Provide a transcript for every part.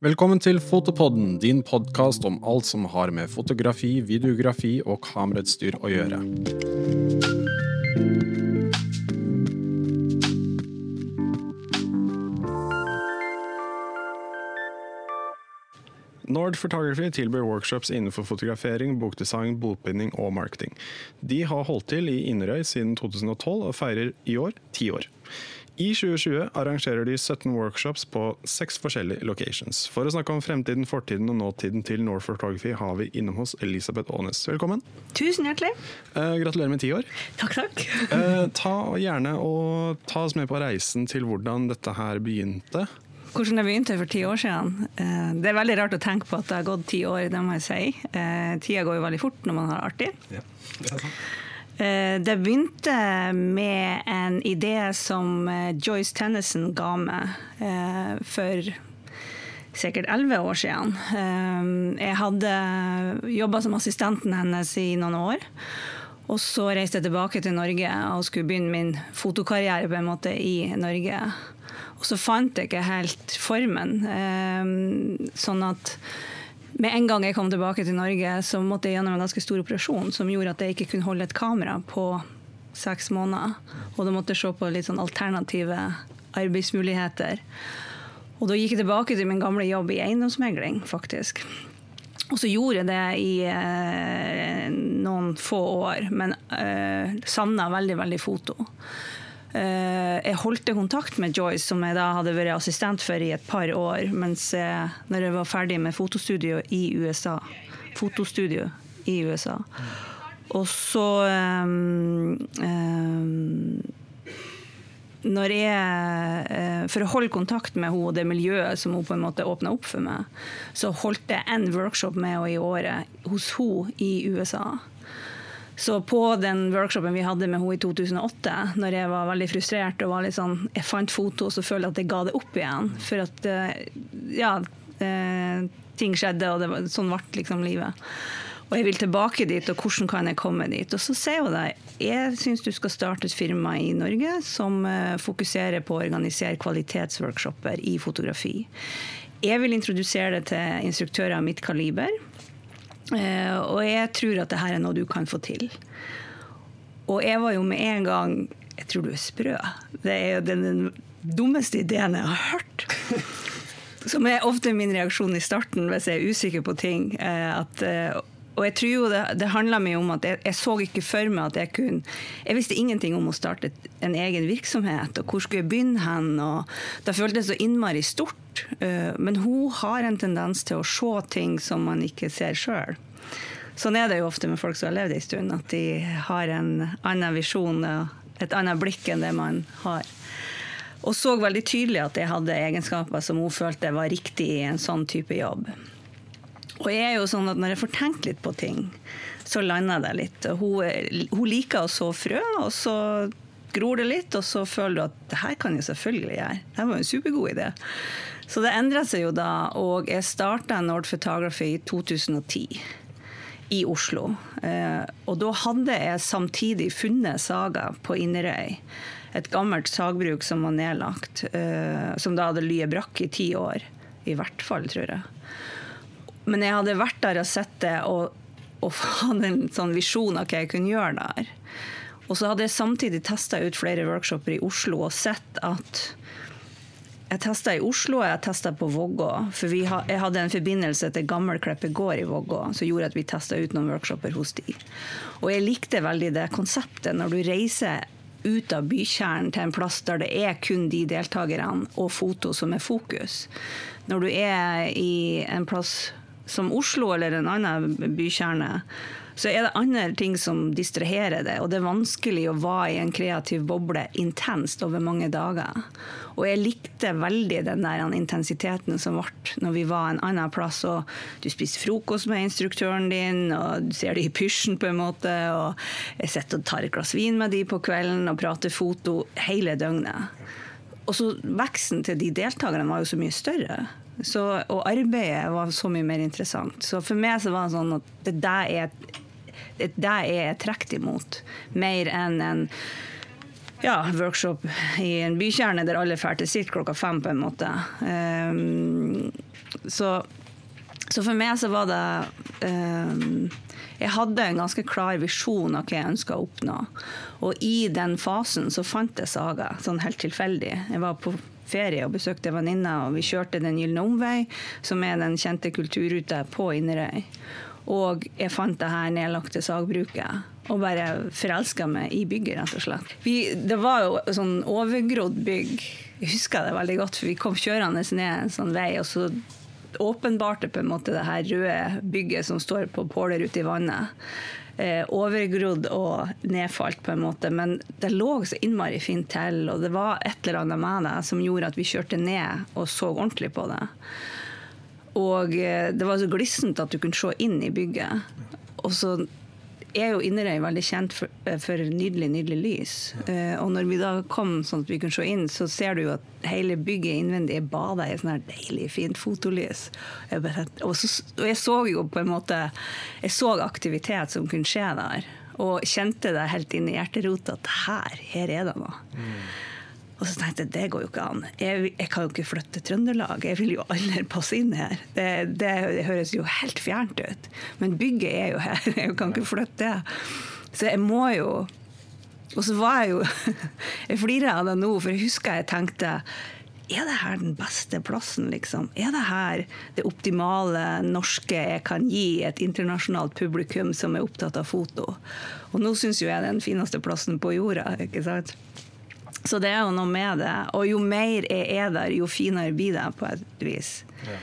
Velkommen til Fotopodden, din podkast om alt som har med fotografi, videografi og kamerautstyr å gjøre. Nord Photography tilbyr workshops innenfor fotografering, bokdesign, bokbinding og marketing. De har holdt til i Inderøy siden 2012 og feirer i år ti år. I 2020 arrangerer de 17 workshops på seks forskjellige locations. For å snakke om fremtiden, fortiden og nåtiden til North Photography har vi innom hos Elisabeth Aanes. Velkommen. Tusen hjertelig. Eh, gratulerer med ti år. Takk, takk. Eh, ta gjerne og ta oss med på reisen til hvordan dette her begynte. Hvordan det begynte for ti år siden. Eh, det er veldig rart å tenke på at det har gått ti år, det må jeg si. Eh, tida går jo veldig fort når man har artig. Ja, det er sant. Eh, det begynte med en idé som eh, Joyce Tennison ga meg eh, for sikkert elleve år siden. Jeg hadde jobba som assistenten hennes i noen år. Og så reiste jeg tilbake til Norge og skulle begynne min fotokarriere på en måte i Norge. Og så fant jeg ikke helt formen. Sånn at med en gang jeg kom tilbake til Norge, så måtte jeg gjennom en ganske stor operasjon som gjorde at jeg ikke kunne holde et kamera på seks måneder. Og da måtte jeg se på litt sånn alternative arbeidsmuligheter. Og da gikk jeg tilbake til min gamle jobb i eiendomsmegling, faktisk. Og så gjorde jeg det i eh, noen få år, men eh, savna veldig, veldig foto. Eh, jeg holdt kontakt med Joyce, som jeg da hadde vært assistent for i et par år, mens jeg, når jeg var ferdig med fotostudio i USA. Fotostudio i USA. Og så um, um, når jeg, eh, For å holde kontakt med henne og det miljøet som hun på en måte åpna opp for meg, så holdt jeg en workshop med henne i året hos henne i USA. Så på den workshopen vi hadde med henne i 2008, når jeg var veldig frustrert og var litt sånn, jeg fant foto så følte jeg at jeg ga det opp igjen. For at eh, ja, eh, ting skjedde, og var, sånn ble liksom livet. Og jeg vil tilbake dit, og hvordan kan jeg komme dit? Og så sier hun det. Jeg syns du skal starte et firma i Norge som eh, fokuserer på å organisere kvalitetsworkshoper i fotografi. Jeg vil introdusere det til instruktører av mitt kaliber. Eh, og jeg tror at det her er noe du kan få til. Og jeg var jo med en gang Jeg tror du er sprø. Det er jo den, den dummeste ideen jeg har hørt. Som er ofte min reaksjon i starten hvis jeg er usikker på ting. eh, At, eh, og jeg tror jo det, det handla mye om at jeg, jeg, så ikke for meg at jeg kunne Jeg visste ingenting om å starte en egen virksomhet, og hvor skulle jeg begynne hen? og Det føltes så innmari stort. eh, Men hun har en tendens til å se ting som man ikke ser sjøl. Sånn er det jo ofte med folk som har levd ei stund, at de har en annen visjon et annet blikk enn det man har. Og så veldig tydelig at jeg hadde egenskaper som hun følte var riktig i en sånn type jobb. Og jeg er jo sånn at når jeg får tenkt litt på ting, så lander det litt. Hun, hun liker å så frø, og så gror det litt, og så føler du at det her kan jeg selvfølgelig gjøre. Det var jo en supergod idé. Så det endra seg jo da, og jeg starta Nord Photography i 2010 i Oslo. Eh, og da hadde jeg samtidig funnet Saga på Inderøy. Et gammelt sagbruk som var nedlagt, eh, som da hadde lyet brakk i ti år. I hvert fall, tror jeg. Men jeg hadde vært der og sett det og, og hadde en sånn visjon av hva jeg kunne gjøre der. Og så hadde jeg samtidig testa ut flere workshoper i Oslo og sett at jeg testa i Oslo og jeg testa på Vågå. For ha, jeg hadde en forbindelse til Gammelkleppe gård i Vågå som gjorde at vi testa ut noen workshoper hos de. Og jeg likte veldig det konseptet når du reiser ut av bykjernen til en plass der det er kun de deltakerne og foto som er fokus. Når du er i en plass som Oslo eller en annen bykjerne, så er det andre ting som distraherer det, og det er vanskelig å være i en kreativ boble intenst over mange dager. Og jeg likte veldig den der intensiteten som ble når vi var en annen plass, og du spiser frokost med instruktøren din, og du ser det i pysjen på en måte, og jeg sitter og tar et glass vin med de på kvelden og prater foto hele døgnet. Og så veksten til de deltakerne var jo så mye større. Så, og arbeidet var så mye mer interessant. Så for meg så var det sånn at det der er det der er jeg trukket imot, mer enn en ja, workshop i en bykjerne der alle drar til sitt klokka fem, på en måte. Um, så, så, for meg så var det um, Jeg hadde en ganske klar visjon av hva jeg ønska å oppnå. Og i den fasen så fant jeg Saga, sånn helt tilfeldig. Jeg var på ferie og besøkte venninner, og vi kjørte Den gylne omvei, som er den kjente kulturruta på Inderøy. Og jeg fant det her nedlagte sagbruket og bare forelska meg i bygget, rett og slett. Vi, det var jo sånn overgrodd bygg. Jeg husker det veldig godt, for vi kom kjørende ned en sånn vei, og så åpenbarte på en måte det her røde bygget som står på påler ute i vannet. Eh, overgrodd og nedfalt, på en måte. Men det lå så innmari fint til, og det var et eller annet med det som gjorde at vi kjørte ned og så ordentlig på det. Og eh, det var så glissent at du kunne se inn i bygget. Og så er jo Inderøy veldig kjent for, eh, for, nydelig, nydelig lys. Uh, og når vi da kom sånn at vi kunne se inn, så ser du jo at hele bygget innvendig er bada i sånn her deilig, fint fotolys. Og, så, og, jeg så jo på en måte Jeg så aktivitet som kunne skje der. Og kjente det helt inn i hjerterota at her, her er det noe. Mm. Og så tenkte jeg det går jo ikke an. Jeg, jeg kan jo ikke flytte til Trøndelag. Jeg vil jo aldri passe inn her. Det, det, det, høres jo helt fjernt ut. Men bygget er jo her. Jeg kan ikke flytte det. Så jeg må jo Og så var jeg jo Jeg flirer av det nå, for jeg husker jeg tenkte er det her den beste plassen, liksom? Er det her det optimale norske jeg kan gi et internasjonalt publikum som er opptatt av foto? Og nå syns jo jeg det er den fineste plassen på jorda, ikke sant? Så det er jo noe med det. Og jo mer jeg er der, jo finere blir det på et vis. Ja.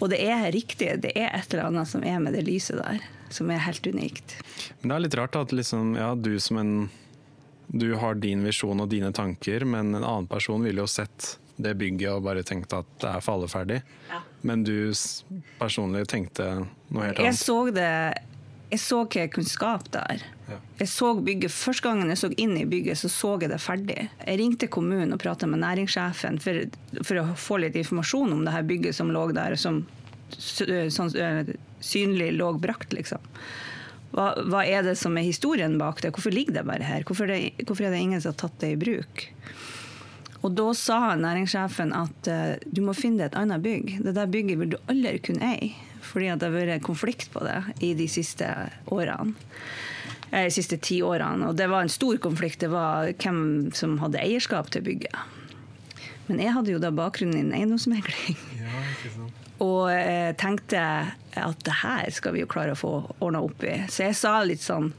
Og det er riktig, det er et eller annet som er med det lyset der, som er helt unikt. Men det er litt rart at liksom, ja, du som en Du har din visjon og dine tanker, men en annen person ville jo sett det bygget og bare tenkt at det er falleferdig. Ja. Men du personlig tenkte noe helt annet? Jeg så det jeg så hva jeg kunne skape der. Jeg så bygget, Første gangen jeg så inn i bygget, så så jeg det ferdig. Jeg ringte kommunen og prata med næringssjefen for, for, å få litt informasjon om det her bygget som lå der, som sånn, synlig lå brakt, liksom. Hva, hva, er det som er historien bak det? Hvorfor ligger det bare her? Hvorfor, det, hvorfor er det ingen som har tatt det i bruk? Og da sa næringssjefen at uh, du må finne deg et annet bygg. Det der bygget vil du aldri kunne eie fordi det har vært konflikt på det i de siste årene. Eh, de siste ti årene. Og det var en stor konflikt. Det var hvem som hadde eierskap til bygget. Men jeg hadde jo da bakgrunn innen eiendomsmegling. Ja, og jeg tenkte at det her skal vi jo klare å få ordna opp i. Så jeg sa litt sånn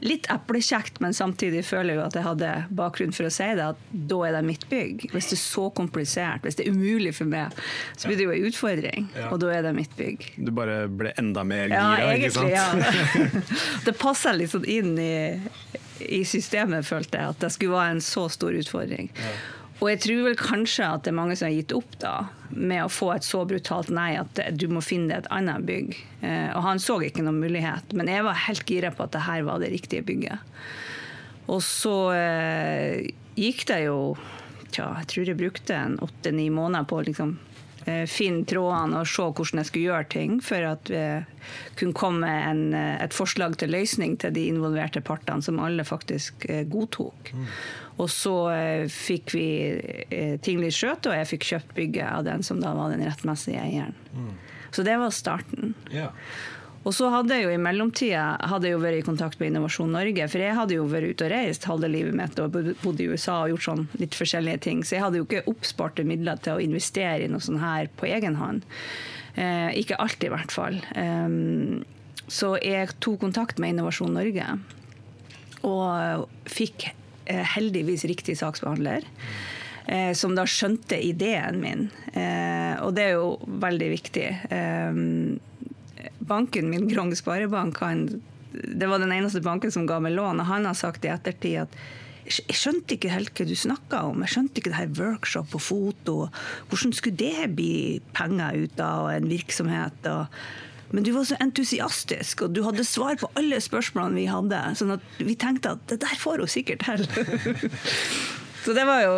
litt eplekjekt, men samtidig føler jeg jo at jeg hadde bakgrunn for å si det, at da er det mitt bygg. Hvis det er så komplisert, hvis det er umulig for meg, så blir det jo en utfordring. Ja. Og da er det mitt bygg. Du bare ble enda mer gira, ja, egentlig, ikke sant? Ja. det passer litt sånn inn i, i, systemet, følte jeg, at det skulle være en så stor utfordring. Ja. Og jeg tror vel kanskje at det er mange som har gitt opp da, med å få et så brutalt nei at du må finne deg et annet bygg. Eh, og han så ikke noen mulighet, men jeg var helt gira på at det her var det riktige bygget. Og så eh, gikk det jo tja, jeg tror jeg brukte en åtte-ni måneder på å liksom, eh, finne trådene og se hvordan jeg skulle gjøre ting, for at vi kunne komme med et forslag til løsning til de involverte partene, som alle faktisk godtok. Og så eh, fikk vi eh, ting litt skjøt, og jeg fikk kjøpt bygget av den som da var den rettmessige eieren. Mm. Så det var starten. Yeah. Og så hadde jeg jo i mellomtida hadde jeg jo vært i kontakt med Innovasjon Norge. For jeg hadde jo vært ute og reist halve livet mitt og bodd i USA og gjort sånn litt forskjellige ting. Så jeg hadde jo ikke oppsparte midler til å investere i noe sånt her på egen hånd. Eh, ikke alltid, i hvert fall. Um, så jeg tok kontakt med Innovasjon Norge og fikk Eh, heldigvis riktig saksbehandler. Eh, som da skjønte ideen min. Eh, og det er jo veldig viktig. banken min, Grong Sparebank, han, det var den eneste banken som ga meg lån. Og han har sagt i ettertid at jeg skjønte ikke helt hva du snakka om. Jeg skjønte ikke det her workshop og foto. Hvordan skulle det bli penger ut av en virksomhet? og men du var så entusiastisk, og du hadde svar på alle spørsmålene vi hadde. sånn at vi tenkte at det der får hun sikkert til. Så det var jo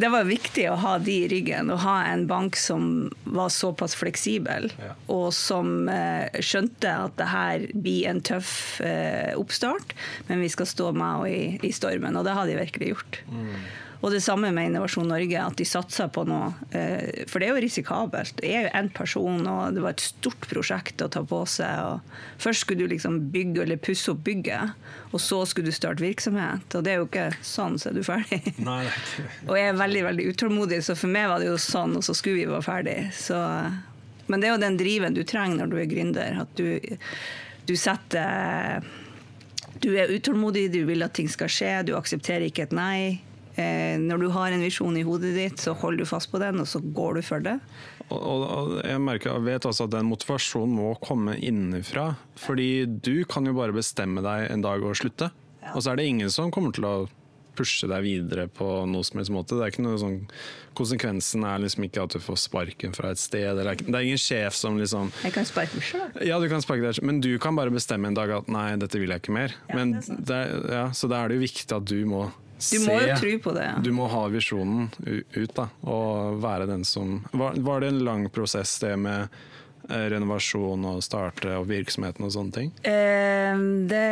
det var viktig å ha de i ryggen, å ha en bank som var såpass fleksibel, Ja. og som eh, skjønte at det her blir en tøff eh, oppstart, men vi skal stå med henne i, i stormen, og det har de virkelig gjort. Og det samme med Innovasjon Norge, at de satser på noe. eh, For det er jo risikabelt. Det er jo én person, og det var et stort prosjekt å ta på seg. Først skulle du liksom bygge eller pusse opp bygget, og så skulle du starte virksomhet. Og det er jo ikke sånn, så er du ferdig. Nei, Og jeg er veldig veldig utålmodig, så for meg var det jo sånn, og så skulle vi være ferdig. Så, men det er jo den driven du trenger når du er gründer. At du, du setter Du er utålmodig, du vil at ting skal skje, du aksepterer ikke et nei. Eh, når du har en visjon i hodet ditt, så holder du fast på den, og så går du for det. Og, og, jeg merker, jeg vet altså at den motivasjonen må komme innenfra. Fordi du kan jo bare bestemme deg en dag og slutte. Ja. Og så er det ingen som kommer til å pushe deg videre på noe som helst måte. Det er ikke noe sånn, konsekvensen er liksom ikke at du får sparken fra et sted. Eller, det er ingen sjef som liksom Jeg kan sparke meg sjøl. Ja, du kan sparke deg, men du kan bare bestemme en dag at nei, dette vil jeg ikke mer. Ja, men det er, ja, så da er det jo viktig at du må Du må jo tro på det. Ja. Du må ha visjonen ut, da, og være den som Var, var det en lang prosess, det med eh, renovasjon og starte og virksomheten og sånne ting? Eh, det,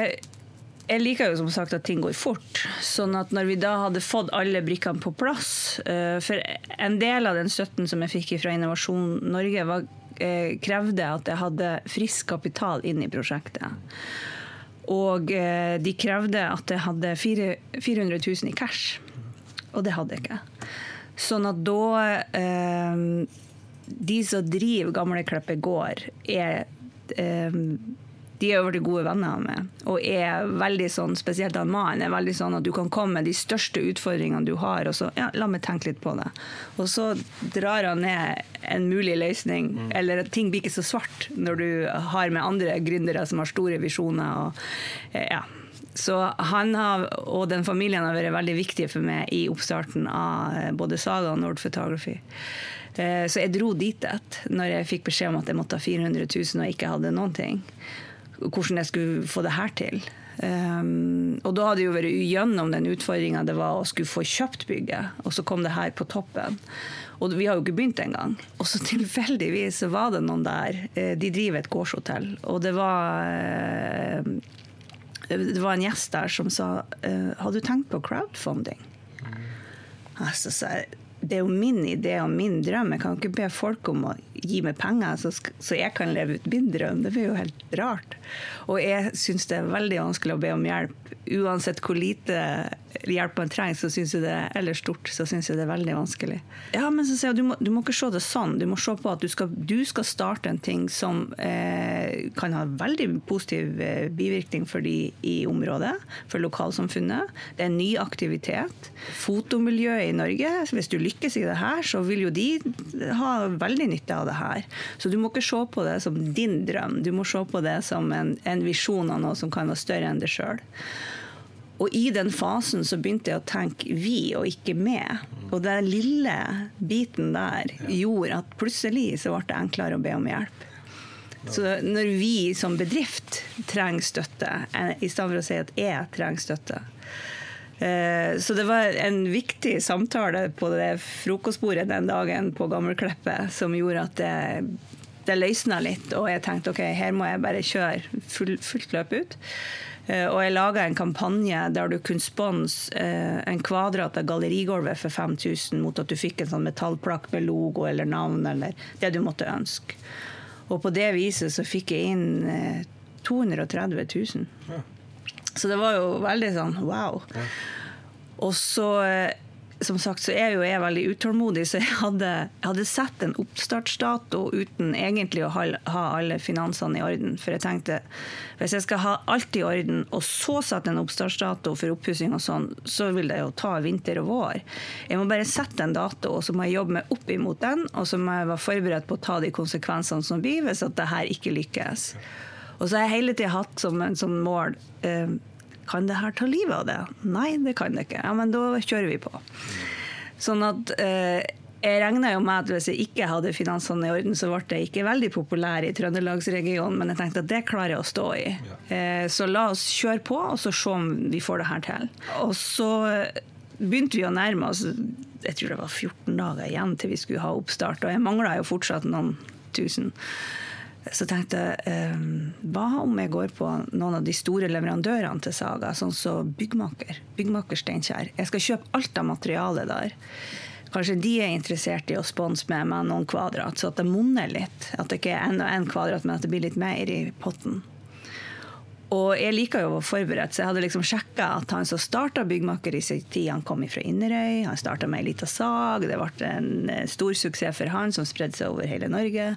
jeg liker jo som sagt at ting går fort. Sånn at når vi da hadde fått alle brikkene på plass eh, For en del av den støtten som jeg fikk fra Innovasjon Norge, var, eh, krevde at jeg hadde frisk kapital inn i prosjektet. Og eh, de krevde at jeg hadde 400 000 i cash. Og det hadde jeg ikke. Sånn at da eh, De som driver Gamle Kleppe gård, er eh, de er jo blitt gode venner med, og er veldig sånn, spesielt han mannen, er veldig sånn at du kan komme med de største utfordringene du har, og så ja, la meg tenke litt på det. Og så drar han ned en mulig løsning, eller at ting blir ikke så svart når du har med andre gründere som har store visjoner. Og, eh, ja. Så han har, og den familien har vært veldig viktige for meg i oppstarten av eh, både Saga og Nord Photography. Eh, Så jeg dro dit et, når jeg fikk beskjed om at jeg måtte ha 400 000 og ikke hadde noen ting. Hvordan jeg skulle få det her til. Um, og da hadde jeg jo vært gjennom den utfordringa det var å skulle få kjøpt bygget, og så kom det her på toppen. Og vi har jo ikke begynt engang. Og så tilfeldigvis var det noen der. eh, De driver et gårdshotell, og det var eh, det var en gjest der som sa eh, Har du tenkt på crowdfunding? Altså, så jeg, det er jo min idé og min drøm. Jeg kan ikke be folk om å gi meg penger så, så jeg kan leve ut min drøm. Det blir jo helt rart. Og jeg syns det er veldig vanskelig å be om hjelp. Uansett hvor lite hjelp man trenger, så syns jeg det eller stort, så syns jeg det er veldig vanskelig. Ja, men så sier jeg, du må, du må ikke se det sånn. Du må se på at du skal, du skal starte en ting som eh, kan ha veldig positiv eh, bivirkning for de i området, for lokalsamfunnet. Det er en ny aktivitet. Fotomiljøet i Norge, hvis du lykkes i det her, så vil jo de ha veldig nytte av det her. Så du må ikke se på det som din drøm, du må se på det som en, en visjon av noe som kan være større enn deg sjøl. Og i den fasen så begynte jeg å tenke vi og ikke med. Og den lille biten der gjorde at plutselig så ble det enklere å be om hjelp. Så når vi som bedrift trenger støtte, eh, i stedet for å si at jeg trenger støtte Så det var en viktig samtale på det frokostbordet den dagen på Gammelkleppet som gjorde at det, det løsna litt, og jeg tenkte ok, her må jeg bare kjøre full, fullt løp ut. Eh, Og jeg laga en kampanje der du kunne sponse eh, en kvadrat av gallerigulvet for 5000 mot at du fikk en sånn metallplakk med logo eller navn eller det du måtte ønske. Og på det viset så fikk jeg inn eh, 230 000. Så det var jo veldig sånn wow. Og så, eh, som sagt, så er jo jeg veldig utålmodig, så jeg hadde, jeg hadde sett en oppstartsdato uten egentlig å ha, ha alle finansene i orden. For jeg tenkte hvis jeg skal ha alt i orden, og så sette en oppstartsdato for oppussing og sånn, så vil det jo ta vinter og vår. Jeg må bare sette en dato, og så må jeg jobbe meg opp imot den, og så må jeg være forberedt på å ta de konsekvensene som blir hvis at det her ikke lykkes. Og så har jeg hele tida hatt som en sånn mål eh, Kan det her ta livet av det? Nei, det kan det ikke. Ja, men da kjører vi på. Sånn at eh, jeg regna jo med at hvis jeg ikke hadde finansene i orden, så ble jeg ikke veldig populær i Trøndelagsregionen, men jeg tenkte at det klarer jeg å stå i. Eh, så la oss kjøre på, og så se om vi får det her til. Og så begynte vi å nærme oss Jeg tror det var 14 dager igjen til vi skulle ha oppstart, og jeg mangla jo fortsatt noen tusen. Så tenkte jeg eh, hva om jeg går på noen av de store leverandørene til Saga, sånn som så Byggmaker. Byggmaker Steinkjer. Jeg skal kjøpe alt av materialet der. Kanskje de er interessert i å sponse med meg noen kvadrat, så at det monner litt. At det ikke er én og én kvadrat, men at det blir litt mer i potten. Og jeg liker jo å være forberedt, så jeg hadde liksom sjekka at han som starta Byggmaker i sin tid, han kom fra Inderøy. Han starta med ei lita sag. Det ble en eh, stor suksess for han, som spredde seg over hele Norge.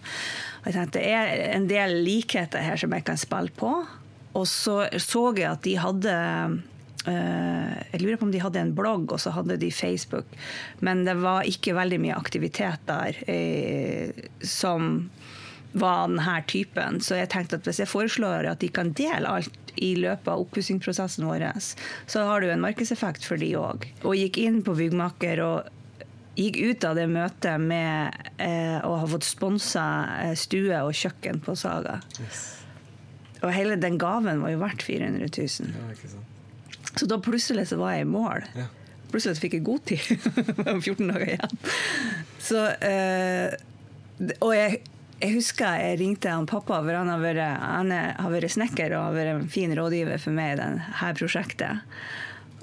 Og jeg tenkte det er en del likheter her som jeg kan spille på. Og så så jeg at de hadde uh, Jeg lurer på om de hadde en blogg, og så hadde de Facebook. Men det var ikke veldig mye aktivitet der uh, som var denne typen. Så jeg tenkte at hvis jeg foreslår at de kan dele alt i løpet av oppussingsprosessen vår, så har jo en markedseffekt for de òg. Og gikk inn på Byggmaker og gikk ut av det møtet med eh, å ha fått sponsa eh, stue og kjøkken på Saga. Yes. Og hele den gaven var jo verdt 400 000. Ja, så da plutselig så var jeg i mål. Ja. Plutselig fikk jeg god tid. 14 dager igjen. Så, eh, og jeg jeg husker jeg ringte han pappa, for han har vært, han har vært snekker og har vært en fin rådgiver for meg i dette prosjektet.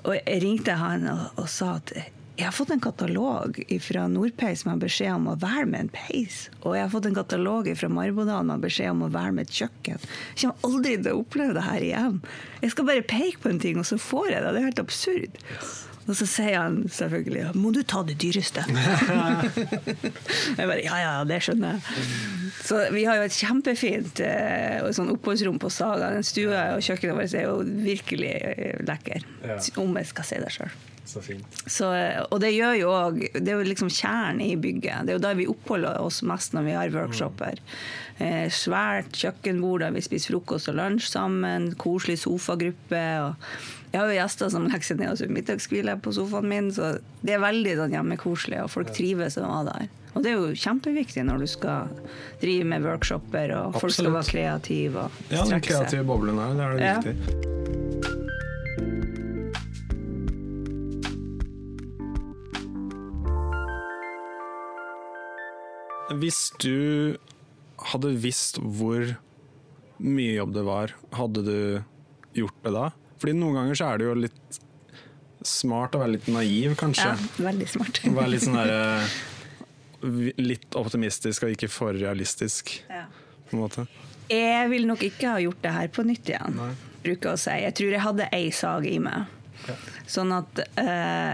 Og jeg ringte han og, og sa at jeg har fått en katalog fra Nordpeis med beskjed om å være med en peis. Og jeg har fått en katalog fra Marbodal med beskjed om å være med et kjøkken. Jeg kommer aldri til å oppleve det her igjen. Jeg skal bare peke på en ting, og så får jeg det. Det er helt absurd. Yes. Og så sier han selvfølgelig 'må du ta det dyreste'? jeg bare ja, ja, det skjønner jeg. Så vi har jo et kjempefint eh, sånn oppholdsrom på Saga. Den stua og kjøkkenet vårt er jo virkelig eh, lekker. Ja. Om jeg skal si det sjøl. Så fint. Så, og det gjør jo òg Det er jo liksom kjernen i bygget. Det er jo der vi oppholder oss mest når vi har workshoper. Eh, svært kjøkkenbord der vi spiser frokost og lunsj sammen. Koselig sofagruppe. jeg har jo gjester som legger seg ned og sover middagshvile på sofaen min, så det er veldig sånn hjemmekoselig, og folk trives å være der. Og det er jo kjempeviktig når du skal drive med workshoper, og Absolutt. folk skal være kreative og. Ja, den kreative boblen her, det er det ja. viktig. Hvis du hadde visst hvor mye jobb det var, hadde du gjort det da? Fordi noen ganger så er det jo litt smart å være litt naiv, kanskje. Ja, veldig smart. være litt sånn der, eh, Litt optimistisk og ikke for realistisk, ja. på en måte. Jeg vil nok ikke ha gjort det her på nytt igjen, Nei. bruker å si. Jeg tror jeg hadde ei sag i meg. Ja. Sånn at uh,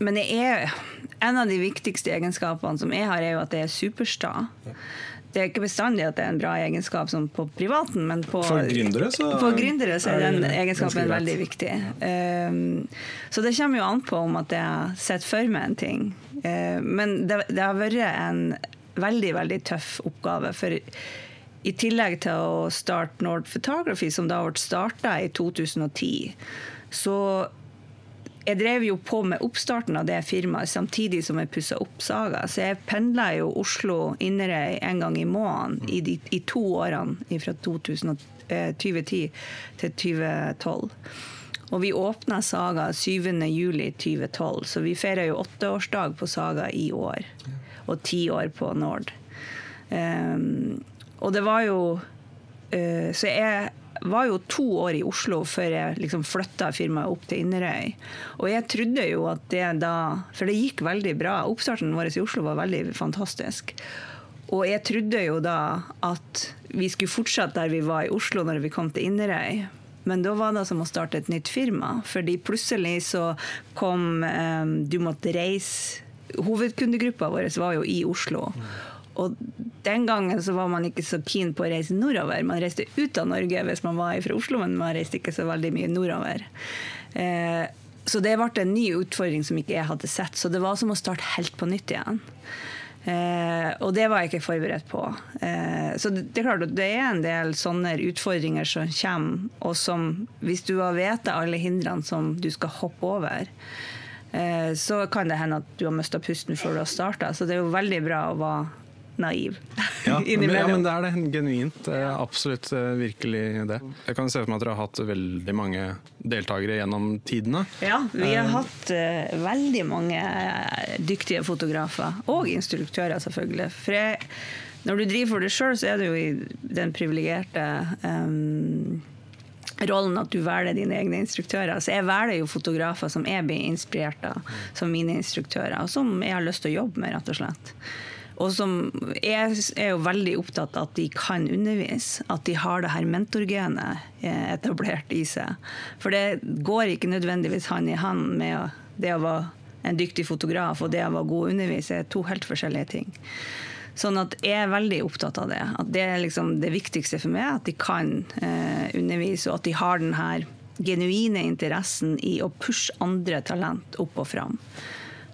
Men jeg er en av de viktigste egenskapene som jeg har, er jo at jeg er supersta. Det er ikke bestandig at det er en bra egenskap som på privaten, men på, for gründere så, for gründere så er den egenskapen veldig viktig. Um, så det kommer jo an på om at jeg setter for meg en ting. Uh, men det, det, har vært en veldig, veldig tøff oppgave. For i tillegg til å starte Nord Photography, som da ble starta i 2010, så jeg drev jo på med oppstarten av det firmaet samtidig som jeg pussa opp Saga. Så jeg pendla jo Oslo-Inderøy en gang i måneden i, i to årene fra 2010 eh, til 2012. Og vi åpna Saga 7.7.2012, så vi feirer jo åtteårsdag på Saga i år. Og ti år på Nord. Um, og det var jo uh, Så jeg var jo to år i Oslo før jeg liksom flytta firmaet opp til Inderøy. Og jeg trodde jo at det da For det gikk veldig bra. Oppstarten vår i Oslo var veldig fantastisk. Og jeg trodde jo da at vi skulle fortsette der vi var i Oslo når vi kom til Inderøy. Men da var det som å starte et nytt firma. Fordi plutselig så kom um, Du måtte reise Hovedkundegruppa vår var jo i Oslo. Og den gangen så var man ikke så keen på å reise nordover. Man reiste ut av Norge hvis man var fra Oslo, men man reiste ikke så veldig mye nordover. Eh, så det ble en ny utfordring som ikke jeg hadde sett. Så det var som å starte helt på nytt igjen. Eh, og det var jeg ikke forberedt på. Eh, så det, det, er klart at det er en del sånne utfordringer som kommer, og som hvis du har vet alle hindrene som du skal hoppe over, eh, så kan det hende at du har mista pusten før du har starta. Så det er jo veldig bra å være naiv Ja, men, ja, men det er det. Genuint. eh, Absolutt eh, virkelig det. Jeg kan se for meg at dere har hatt veldig mange deltakere gjennom tidene. Ja, vi har hatt uh, veldig mange eh, dyktige fotografer. Og instruktører, selvfølgelig. For jeg, når du driver for deg sjøl, så er du jo i den privilegerte um, rollen at du velger dine egne instruktører. Så jeg velger jo fotografer som jeg blir inspirert av som mine instruktører, og som jeg har lyst til å jobbe med, rett og slett. Og som jeg er jo veldig opptatt av at de kan undervise, at de har det her mentorgenet eh, etablert i seg. For det går ikke nødvendigvis hand i hand med det å være en dyktig fotograf og det å være god å undervise, er to helt forskjellige ting. Sånn at jeg er veldig opptatt av det. At det er liksom det viktigste for meg, at de kan eh, undervise, og at de har den her genuine interessen i å pushe andre talent opp og fram.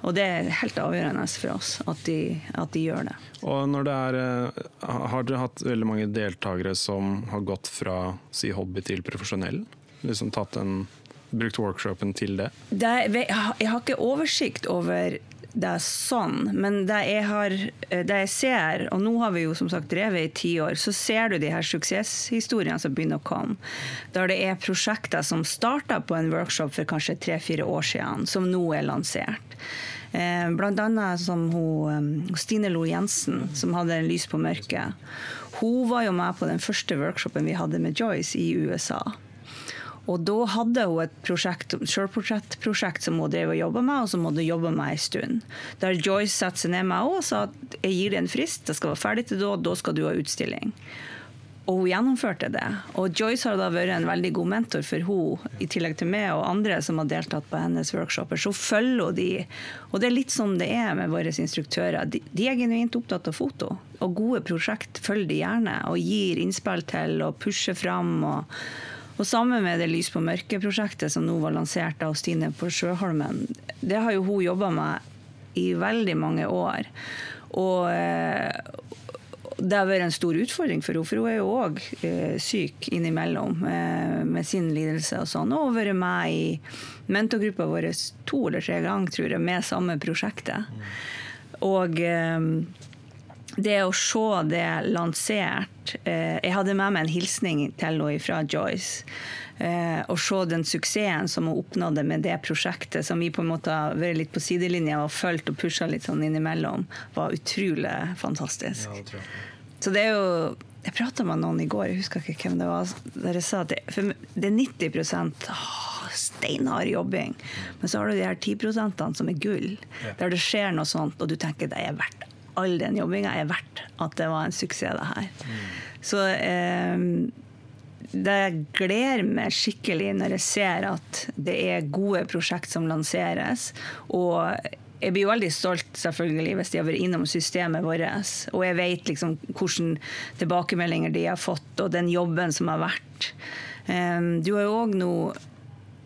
Og det er helt avgjørende for oss at de, at de gjør det. Og når det er, eh, har dere hatt veldig mange deltakere som har gått fra si hobby til profesjonell? Liksom tatt en, brukt workshopen til det? det jeg har ikke oversikt over det sånn, men det jeg, har, det jeg ser, og nå har vi jo som sagt drevet i ti år, så ser du de her suksesshistoriene som begynner å komme. Der det er prosjekter som starta på en workshop for kanskje tre-fire år siden, som nå er lansert. Bl.a. Blant som hun, eh, Stine Lo Jensen, som hadde en Lys på mørket. Hun var jo med på den første workshopen vi hadde med Joyce i USA. Og da hadde hun et prosjekt, selvportrettprosjekt som hun drev og jobba med, og som hun hadde jobba med en stund. Der Joyce satte seg ned med henne og sa at jeg gir deg en frist, det skal være ferdig til da, da skal du ha utstilling. Og hun gjennomførte det. Og Joyce har da vært en veldig god mentor for henne, i tillegg til meg og andre som har deltatt på hennes workshoper. Så følger hun de. Og det er litt som det er med våre instruktører. De, de er genuint opptatt av foto. Og gode prosjekt følger de gjerne, og gir innspill til og pusher fram. og og sammen med det Lys på mørket-prosjektet som nå var lansert av Stine på Sjøholmen, det har jo hun jobba med i veldig mange år. Og eh, det har vært en stor utfordring for henne, for hun er jo òg eh, syk innimellom eh, med sin lidelse og sånn. Og vært med i mentorgruppa vår to eller tre ganger, tror jeg, med samme prosjektet. Og eh, det å se det lansert eh, Jeg hadde med meg en hilsning til henne fra Joyce. Eh, og se den suksessen som hun oppnådde med det prosjektet, som vi på en måte har vært litt på sidelinja og fulgt og pusha litt sånn innimellom, var utrolig fantastisk. Så det er jo Jeg prata med noen i går, jeg husker ikke hvem det var, Dere sa at det, det er 90 åh, steinhard jobbing. Men så har du de her 10% som er gull, der det skjer noe sånt, og du tenker det er verdt all den jobbinga er verdt at det var en suksess, det her. Så eh, det gleder meg skikkelig når jeg ser at det er gode prosjekt som lanseres. Og jeg blir jo veldig stolt selvfølgelig hvis de har vært innom systemet vårt. Og jeg vet liksom hvilke tilbakemeldinger de har fått, og den jobben som har vært. Um, Du har jo òg nå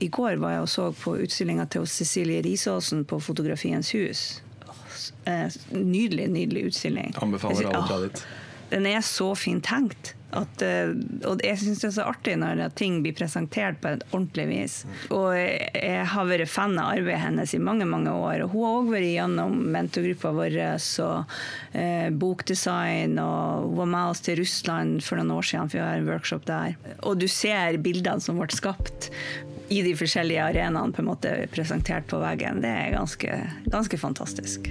I går var jeg og så på utstillinga til Cecilie Risaasen på Fotografiens hus. Eh, Nydelig, nydelig utstilling. Anbefaler alle å dra dit. Den er så fint tenkt. At, eh, og jeg syns det er så artig når ting blir presentert på et ordentlig vis. Og jeg, har vært fan av arbeidet hennes i mange mange år. Og hun har òg vært gjennom mentorgruppa vår og eh, bokdesign. Og hun var med oss til Russland for noen år siden, for vi har en workshop der. Og du ser bildene som ble skapt i de forskjellige arenaene på en måte presentert på veggen. Det er ganske, ganske fantastisk.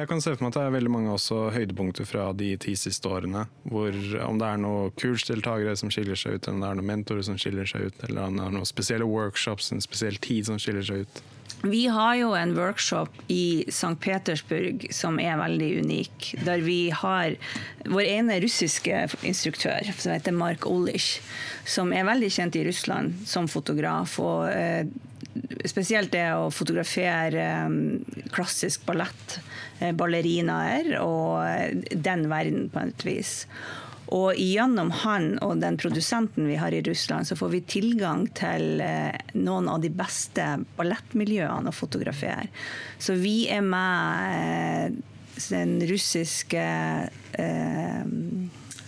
Jeg kan se for meg at det er veldig mange også høydepunkter fra de ti siste årene. Hvor Om det er noen kursdeltakere som skiller seg ut, eller om det er noen mentorer som skiller seg ut, eller om det er noen spesielle workshops, en spesiell tid som skiller seg ut. Vi har jo en workshop i St. Petersburg som er veldig unik. Der vi har vår ene russiske instruktør, som heter Mark Olish, som er veldig kjent i Russland som fotograf. og eh, Spesielt det å fotografere eh, klassisk ballett, eh, ballerinaer og eh, den verden på et vis. Og gjennom han og den produsenten vi har i Russland, så får vi tilgang til eh, noen av de beste ballettmiljøene å fotografere. Så vi er med eh, den russiske eh,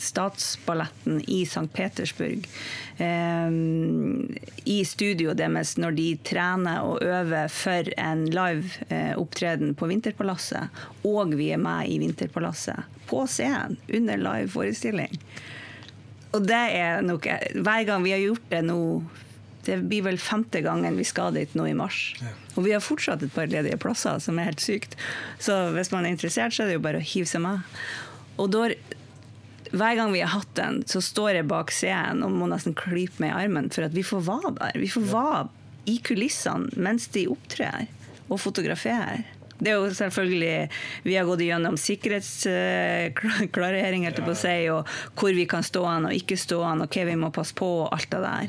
Statsballetten i St. Petersburg. Eh, I studioet deres når de trener og øver for en live eh, opptreden på Vinterpalasset. Og vi er med i Vinterpalasset. På scenen, under live forestilling. Og det er nok Hver gang vi har gjort det nå det blir vel femte gangen vi skal dit nå i mars. Ja. Og vi har fortsatt et par ledige plasser, som er helt sykt. Så hvis man er interessert, så er det jo bare å hive seg med. Og da, hver gang vi har hatt den, så står jeg bak scenen og må nesten klype meg i armen for at vi får være der. Vi får være i kulissene mens de opptrer og fotograferer. Det er jo selvfølgelig Vi har gått gjennom sikkerhetsklarering, helt på å si, og hvor vi kan stå an og ikke stå an, og hva vi må passe på, og alt det der.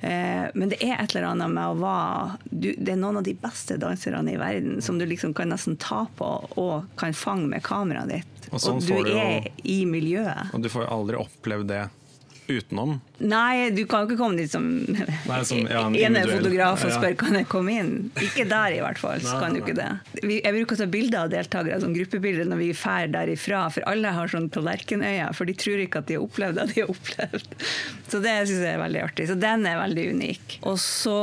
Eh, men det er et eller annet med å være du, Det er noen av de beste danserne i verden som du liksom kan nesten ta på og kan fange med kameraet ditt. Og, sånn du er jo, i miljøet. Og du får jo aldri opplevd det utenom? Nei, du kan ikke komme dit som, Nei, som ja, ene fotograf og spørre kan jeg komme inn. Ikke der, i hvert fall. så kan du ikke det. Jeg bruker å ta bilder av deltakere som gruppebilder når vi drar derifra, for alle har sånn tallerkenøyne, for de tror ikke at de har opplevd det de har opplevd. Så det syns jeg er veldig artig. Så den er veldig unik. Og så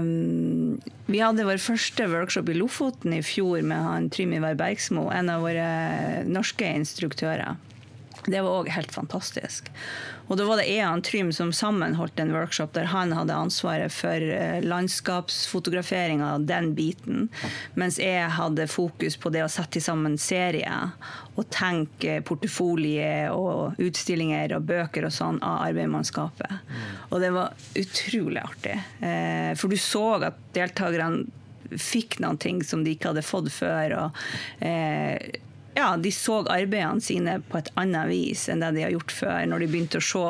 um, Vi hadde vår første workshop i Lofoten i fjor med han Trym Ivar Bergsmo, en av våre norske instruktører. Det var òg helt fantastisk. Og da var det og Trym som sammen holdt en workshop der han hadde ansvaret for eh, landskapsfotografering av den biten, mens jeg hadde fokus på det å sette sammen serier og tenke portefolie og utstillinger og bøker og sånn av arbeidsmannskapet. Mm. Og det var utrolig artig. Eh, for du så at deltakerne fikk noen ting som de ikke hadde fått før. og eh, ja, de så arbeidene sine på et annet vis enn det de har gjort før, når de begynte å se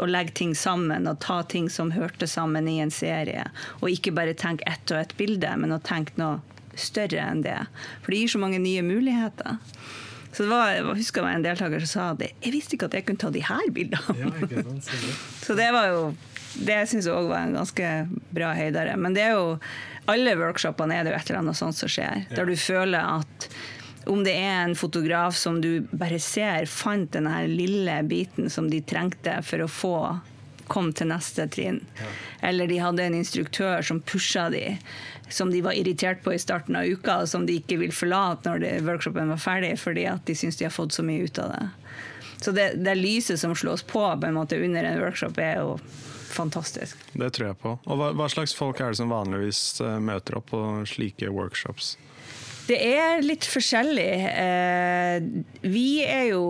og legge ting sammen og ta ting som hørte sammen i en serie. Og ikke bare tenke ett og ett bilde, men å tenke noe større enn det. For det gir så mange nye muligheter. Så det var, jeg husker det var en deltaker som sa at jeg visste ikke at jeg kunne ta de her bildene. Ja, så det var jo det syns jeg òg var en ganske bra høydere. Men det er jo alle workshopene er det jo et eller annet sånt som skjer. Der du føler at om det er en fotograf som du bare ser fant denne lille biten som de trengte for å få komme til neste trinn. Ja. Eller de hadde en instruktør som pusha de, som de var irritert på i starten av uka, og som de ikke vil forlate når det, workshopen var ferdig, fordi at de syns de har fått så mye ut av det. Så det, det lyset som slås på, på en måte under en workshop, er jo fantastisk. Det tror jeg på. Og hva, hva slags folk er det som vanligvis eh, møter opp på slike workshops? Det er litt forskjellig. Eh, vi, jo,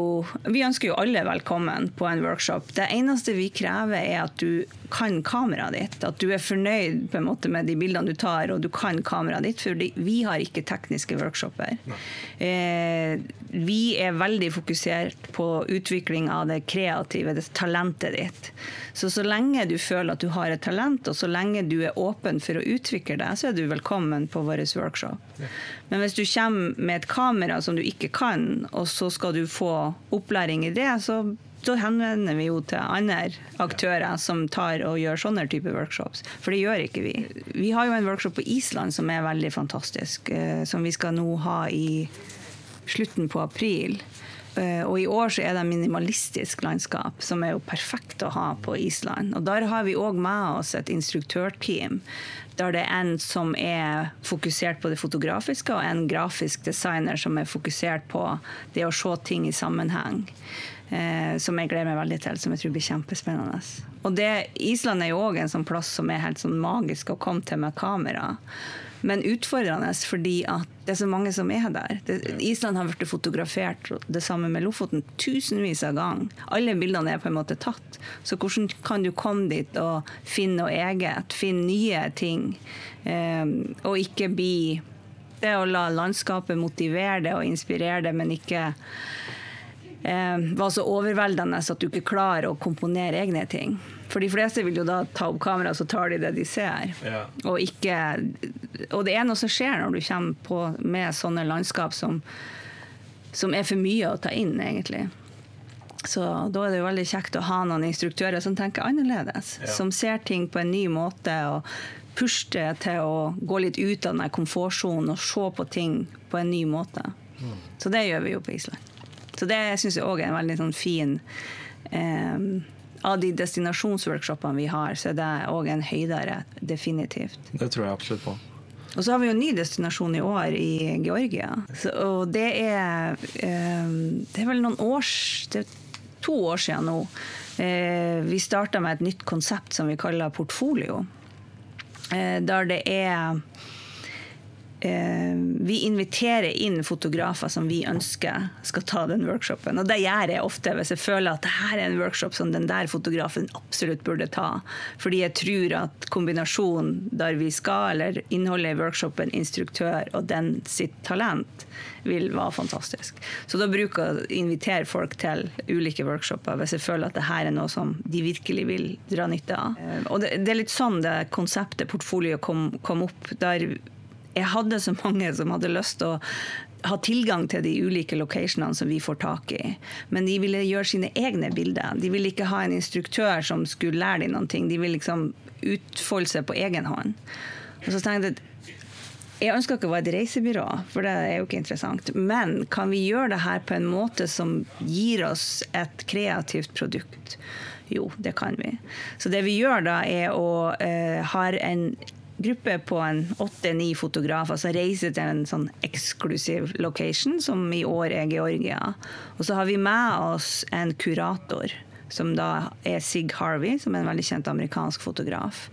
vi ønsker jo alle velkommen på en workshop. Det eneste vi krever, er at du kan kameraet ditt. At du er fornøyd måte med de bildene du tar, og du kan kameraet ditt. For vi har ikke tekniske workshoper. Eh, vi er veldig fokusert på utvikling av det kreative, det talentet ditt. Så så lenge du føler at du har et talent, og så lenge du er åpen for å utvikle det, så er du velkommen på vår workshop. Men hvis du kommer med et kamera som du ikke kan, og så skal du få opplæring i det, så da henvender vi jo til andre aktører som tar og gjør sånne typer workshops. For det gjør ikke vi. Vi har jo en workshop på Island som er veldig fantastisk, eh, som vi skal nå ha i slutten på april. Eh, og i år så er det minimalistisk landskap, som er jo perfekt å ha på Island. Og der har vi òg med oss et instruktørteam. Der det er en som er fokusert på det fotografiske, og en grafisk designer som er fokusert på det å se ting i sammenheng eh, som jeg gleder meg veldig til, som jeg tror blir kjempespennende. Og det, Island er jo òg en sånn plass som er helt sånn magisk å komme til med kamera. Men utfordrende fordi at det er så mange som er der. Det, Island har blitt fotografert, det samme med Lofoten, tusenvis av ganger. Alle bildene er på en måte tatt. Så hvordan kan du komme dit og finne noe eget? Finne nye ting? Eh, og ikke bli Det å la landskapet motivere det og inspirere det, men ikke var så overveldende at du ikke klarer å komponere egne ting. For de fleste vil jo da ta opp kamera, så tar de det de ser. Ja. Og, ikke, og det er noe som skjer når du kommer på med sånne landskap som, som er for mye å ta inn, egentlig. Så da er det jo veldig kjekt å ha noen instruktører som tenker annerledes. Ja. Som ser ting på en ny måte og pusher til å gå litt ut av den komfortsonen og se på ting på en ny måte. Mm. Så det gjør vi jo på Island. Så det syns jeg òg er en veldig sånn fin eh, Av de destinasjonsworkshopene vi har, så er det òg en høydere, definitivt. Det tror jeg absolutt på. Og så har vi jo en ny destinasjon i år i Georgia. Så, og det er eh, Det er vel noen års Det er to år siden nå. Eh, vi starta med et nytt konsept som vi kaller portfolio. Eh, der det er vi inviterer inn fotografer som vi ønsker skal ta den workshopen. Og det gjør jeg ofte hvis jeg føler at dette er en workshop som den der fotografen absolutt burde ta. Fordi jeg tror at kombinasjonen der vi skal, eller innholdet i workshopen, instruktør og den sitt talent, vil være fantastisk. Så da bruker jeg å invitere folk til ulike workshoper hvis jeg føler at dette er noe som de virkelig vil dra nytte av. Og og det, er litt sånn det konseptet portfolio kom, kom opp. der jeg hadde så mange som hadde lyst til å ha tilgang til de ulike locationene som vi får tak i. Men de ville gjøre sine egne bilder. De ville ikke ha en instruktør som skulle lære dem noe. De ville liksom utfolde seg på egen hånd. Og så tenkte jeg jeg ønsker ikke å være et reisebyrå, for det er jo ikke interessant. Men kan vi gjøre det her på en måte som gir oss et kreativt produkt? Jo, det kan vi. Så det vi gjør da, er å eh, ha en gruppe på en åtte-ni fotografer som reiser til en sånn eksklusiv location, som i år er Georgia. Og så har vi med oss en kurator, som da er Sig Harvey, som er en veldig kjent amerikansk fotograf.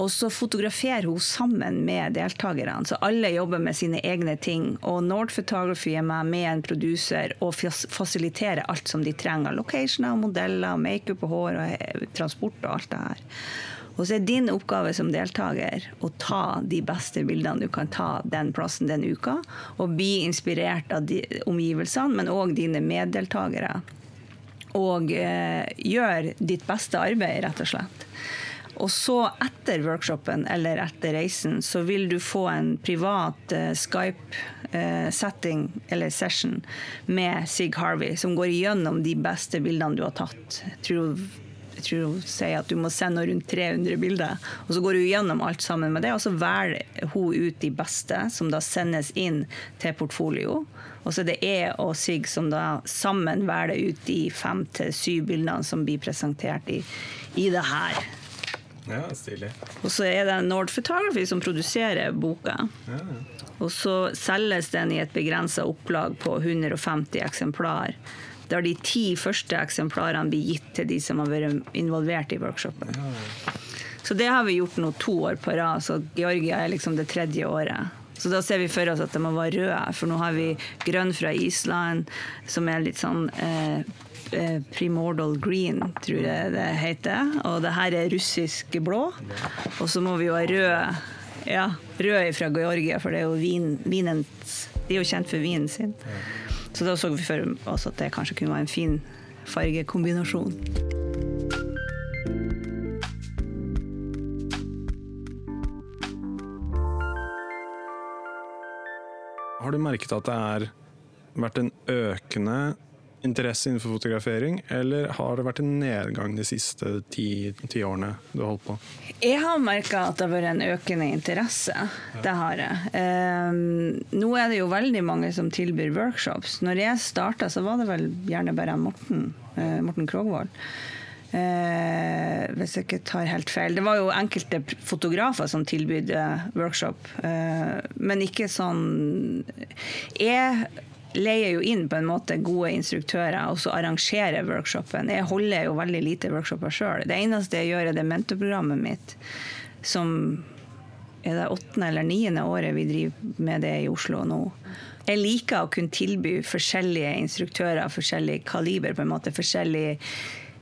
Og så fotograferer hun sammen med deltakerne, så alle jobber med sine egne ting. Og Nord Photography er med med en produser og fasiliterer alt som de trenger. Locationer, modeller, makeup og hår og transport og alt det her. Og så er din oppgave som deltaker å ta de beste bildene du kan ta den plassen den uka, og bli inspirert av de omgivelsene, men òg dine meddeltakere. Og eh, gjør ditt beste arbeid, rett og slett. Og så etter workshopen eller etter reisen så vil du få en privat eh, Skype-setting eh, eller session med Sig Harvey, som går igjennom de beste bildene du har tatt. Tror jeg tror hun sier at du må sende rundt 300 bilder. Og så går hun gjennom alt sammen med det, og så velger hun ut de beste, som da sendes inn til portfolio. Og så er det jeg og Sig som da sammen velger ut de fem til syv bildene som blir presentert i, i det her. Ja, stilig. Og så er det Nord Photography som produserer boka. Ja. Og så selges den i et begrensa opplag på 150 eksemplar der de ti første eksemplarene blir gitt til de som har vært involvert i workshopen. Så det har vi gjort nå to år på rad, så Georgia er liksom det tredje året. Så da ser vi for oss at det må være røde, for nå har vi grønn fra Island, som er litt sånn eh, eh primordial green, tror jeg det heter. Og det her er russisk blå. Og så må vi jo ha rød, ja, rød fra Georgia, for det er jo vin, vinens De er jo kjent for vinen sin. Så da så vi for oss at det kanskje kunne være en fin fargekombinasjon. Har du merket at det har vært en økende interesse innenfor fotografering, eller har det vært en nedgang de siste ti, ti årene du har holdt på? Jeg har merka at det har vært en økende interesse. Ja. Det har jeg. Um, nå er det jo veldig mange som tilbyr workshops. Når jeg starta, så var det vel gjerne bare Morten, uh, Morten Krogvold. Uh, hvis jeg ikke tar helt feil. Det var jo enkelte fotografer som tilbydde workshop, uh, men ikke sånn Jeg leier jo inn på en måte gode instruktører og så arrangerer workshopen. Jeg holder jo veldig lite workshoper sjøl. Det eneste jeg gjør, er det mentorprogrammet mitt, som er det åttende eller niende året vi driver med det i Oslo nå. Jeg liker å kunne tilby forskjellige instruktører, forskjellig kaliber, på en måte, forskjellig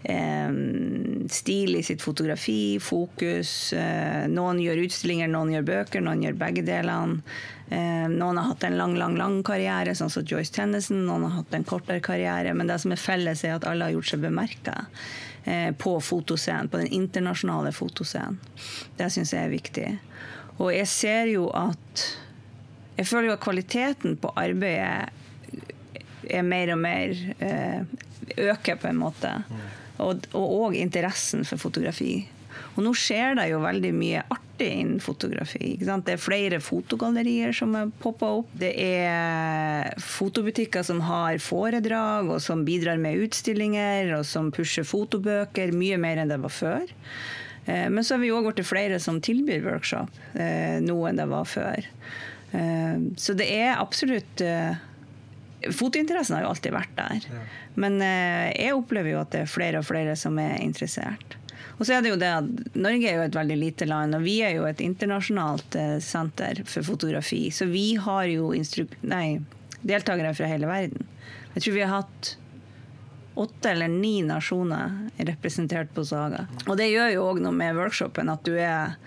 eh, stil i sitt fotografi, fokus. Eh, noen gjør utstillinger, noen gjør bøker, noen gjør begge delene. Eh, noen har hatt en lang lang, lang karriere, sånn som Joyce Tennison. Noen har hatt en kortere karriere. Men det som er felles, er at alle har gjort seg bemerka eh, på fotoscenen, på den internasjonale fotoscenen. Det syns jeg er viktig. Og jeg ser jo at Jeg føler jo at kvaliteten på arbeidet er mer og mer eh, øker, på en måte. Og, og, og interessen for fotografi. Og nå skjer det jo veldig mye artig innen fotografi. Det er flere fotogallerier som er poppa opp. Det er fotobutikker som har foredrag, og som bidrar med utstillinger, og som pusher fotobøker mye mer enn det var før. Eh, men så har vi òg blitt flere som tilbyr workshop eh, nå enn det var før. Eh, så det er absolutt Fotointeressen har jo alltid vært der. Men jeg opplever jo at det er flere og flere som er interessert. Og så er det jo det at Norge er jo et veldig lite land, og vi er jo et internasjonalt senter for fotografi. Så vi har jo nei, deltakere fra hele verden. Jeg tror vi har hatt åtte eller ni nasjoner representert på Saga. Og det gjør jo òg noe med workshopen at du er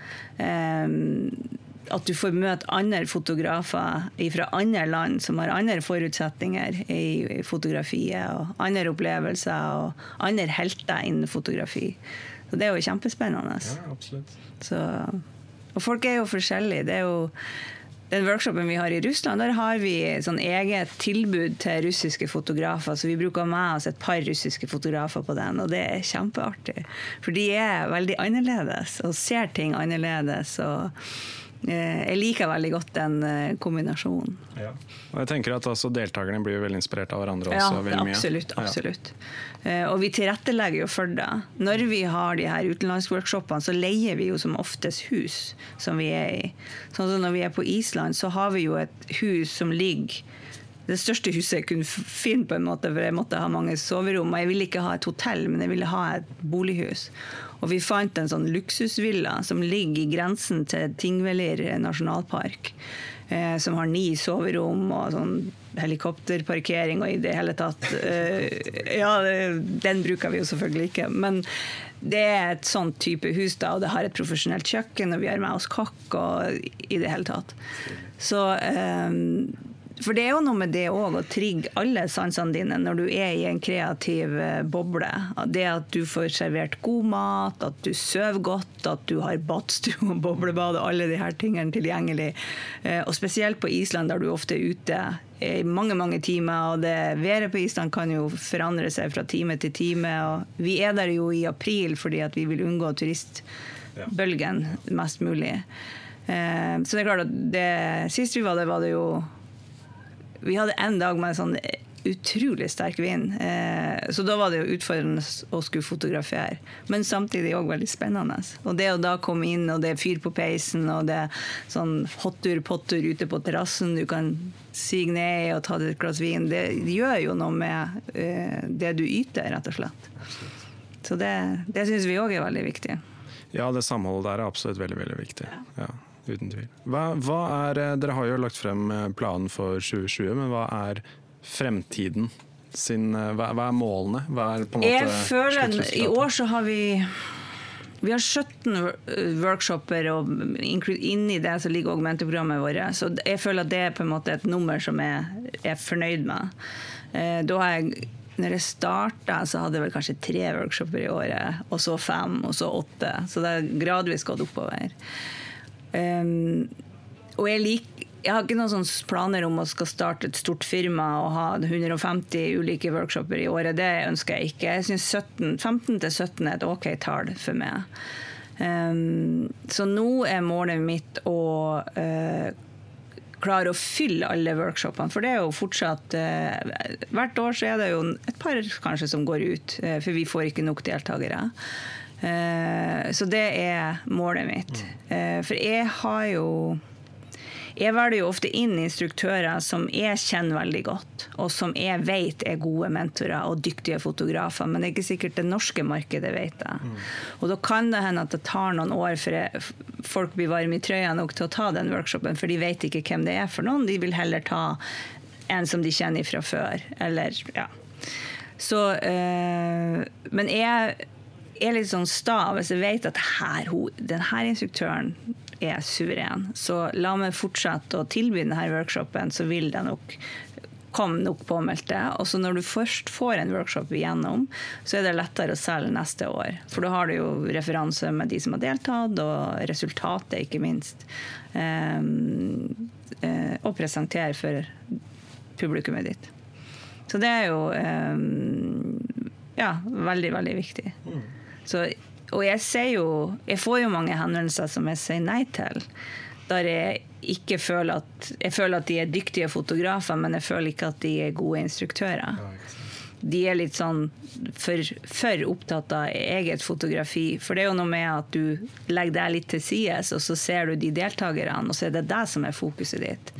eh, at du får møte andre fotografer fra andre land som har andre forutsetninger i fotografiet, og andre opplevelser og andre helter innen fotografi. Så det er jo kjempespennende. Ja, absolutt. Så, og folk er jo forskjellige. Det er jo den workshopen vi har i Russland, der har vi sånn eget tilbud til russiske fotografer. Så vi bruker med oss et par russiske fotografer på den, og det er kjempeartig. For de er veldig annerledes og ser ting annerledes. og jeg liker veldig godt den eh, kombinasjonen. Ja. Og jeg tenker at også Deltakerne blir veldig inspirert av hverandre. også. Ja, absolutt. absolutt. Ja. Eh, og vi tilrettelegger jo for det. Når vi har de her utenlandsworkshopene, så leier vi jo som oftest hus som vi er i. Sånn som når vi er på Island, så har vi jo et hus som ligger det største huset jeg kunne finne, på en måte, for jeg måtte ha mange soverom. Jeg ville ikke ha et hotell, men jeg ville ha et bolighus. Og vi fant en sånn luksusvilla som ligger i grensen til Tingvellir nasjonalpark. Eh, som har ni soverom og sånn helikopterparkering og i det hele tatt Eh, Ja, den bruker vi jo selvfølgelig ikke. Men det er et sånt type hus, da, og det har et profesjonelt kjøkken, og vi har med oss kokk og i det hele tatt. Så um, for det er jo noe med det òg, å trigge alle sansene dine når du er i en kreativ eh, boble. Det at du får servert god mat, at du sover godt, at du har badstue og boblebad og alle de her tingene tilgjengelig. Eh, og spesielt på Island, der du ofte er ute i mange mange timer. og det, Været på Island kan jo forandre seg fra time til time. og Vi er der jo i april fordi vi vil unngå turistbølgen mest mulig. Eh, så det er klart at det, Sist vi var der, var det jo vi hadde en dag med en sånn utrolig sterk vind. Eh, så da var det jo utfordrende å skulle fotografere. Men samtidig òg veldig spennende. Og det å da komme inn, og det er fyr på peisen, og det er sånn hottur-pottur ute på terrassen, du kan sige ned og ta deg et glass vin, det gjør jo noe med eh, det du yter, rett og slett. Så det, det syns vi òg er veldig viktig. Ja, det samholdet der er absolutt veldig, veldig viktig. Ja. Uten tvil. Hva, hva er, eh, dere har jo lagt frem eh, planen for 2020, men hva er fremtiden sin eh, Hva, hva er målene? Hva er på en måte Jeg føler I år så har vi vi har 17 workshoper, og inni det så ligger augmenteprogrammet vårt. Så jeg føler at det er på en måte et nummer som jeg er fornøyd med. Da har jeg når jeg starta, så hadde jeg vel kanskje tre workshoper i året, og så fem, og så åtte. Så det har gradvis gått oppover. Um, og jeg, lik, jeg har ikke noen planer om å skal starte et stort firma og ha 150 ulike workshoper i året. Det ønsker jeg ikke. Jeg syns 15-17 er et OK tall for meg. Um, så nå er målet mitt å uh, klare å fylle alle workshopene. For det er jo fortsatt uh, Hvert år så er det jo et par kanskje som går ut, uh, for vi får ikke nok deltakere. Eh, så det er målet mitt. Eh, for jeg har jo jeg velger jo ofte inn instruktører som jeg kjenner veldig godt, og som jeg vet er gode mentorer og dyktige fotografer, men det er ikke sikkert det norske markedet vet det. Mm. Og da kan det hende at det tar noen år før folk blir varme i trøya nok til å ta den workshopen, for de vet ikke hvem det er for noen. De vil heller ta en som de kjenner fra før, eller ja. Så, øh, men jeg er litt sånn sta hvis jeg vet at her, denne instruktøren er suveren. Så la meg fortsette å tilby denne workshopen, så vil det nok komme nok påmeldte. Og så når du først får en workshop igjennom, så er det lettere å selge neste år. For da har du jo referanse med de som har deltatt, og resultatet, ikke minst. Um, uh, presentere for publikummet ditt. Så det er jo um, ja, veldig, veldig viktig. Så og jeg ser jo Jeg får jo mange henvendelser som jeg sier nei til. Der jeg ikke føler at Jeg føler at de er dyktige fotografer, men jeg føler ikke at de er gode instruktører. De er litt sånn for, for opptatt av eget fotografi. For det er jo noe med at du legger deg litt til sides, og så ser du de deltakerne, og så er det det som er fokuset ditt.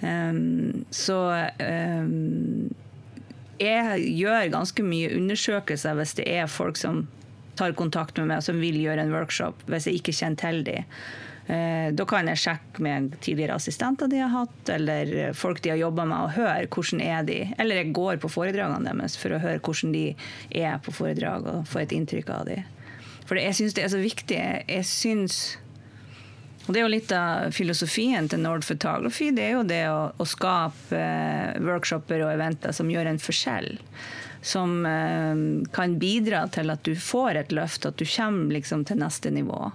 Um, så um, jeg gjør ganske mye undersøkelser hvis det er folk som tar kontakt med meg som vil gjøre en workshop, hvis jeg ikke kjenner til dem. Eh, da kan jeg sjekke med tidligere assistenter de har hatt, eller folk de har jobba med, og høre hvordan er de Eller jeg går på foredragene deres for å høre hvordan de er på foredrag, og få et inntrykk av dem. For jeg syns det er så viktig. Jeg syns og Det er jo litt av filosofien til Nord Photography. Det er jo det å, å skape uh, workshoper og eventer som gjør en forskjell. Som uh, kan bidra til at du får et løft, at du kommer liksom til neste nivå.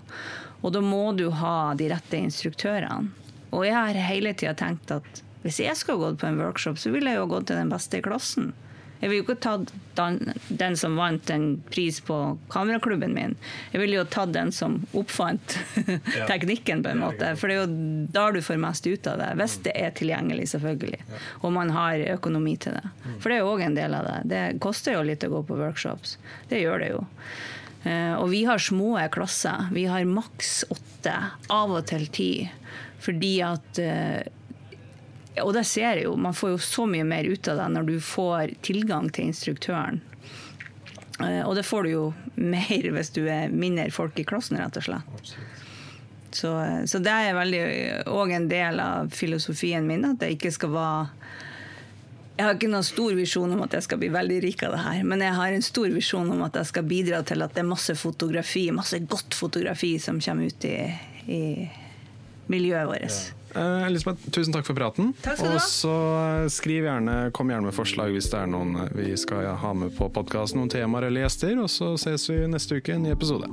Og da må du ha de rette instruktørene. Og jeg har hele tida tenkt at hvis jeg skulle gått på en workshop, så ville jeg jo gått til den beste i klassen. Jeg ville jo ikke tatt den, den, som vant en pris på kameraklubben min. Jeg ville jo tatt den som oppfant teknikken, på en måte. For det er jo da du får mest ut av det. Hvis det er tilgjengelig, selvfølgelig. Og man har økonomi til det. For det er jo òg en del av det. Det koster jo litt å gå på workshops. Det gjør det jo. Eh, og vi har små klasser. Vi har maks åtte, av og til ti. Fordi at eh, Og det ser jeg jo, man får jo så mye mer ut av det når du får tilgang til instruktøren. Eh, og det får du jo mer hvis du er mindre folk i klassen, rett og slett. Så, så det er veldig òg en del av filosofien min, at det ikke skal være jeg har ikke noen stor visjon om at jeg skal bli veldig rik av det her, men jeg har en stor visjon om at jeg skal bidra til at det er masse fotografi, masse godt fotografi som kommer ut i, i miljøet vårt. Uh, Elisabeth, tusen takk for praten. Takk skal du ha. Og så skriv gjerne, kom gjerne med forslag hvis det er noen vi skal ha med på podkasten, noen temaer eller gjester. Og så ses vi neste uke i en ny episode.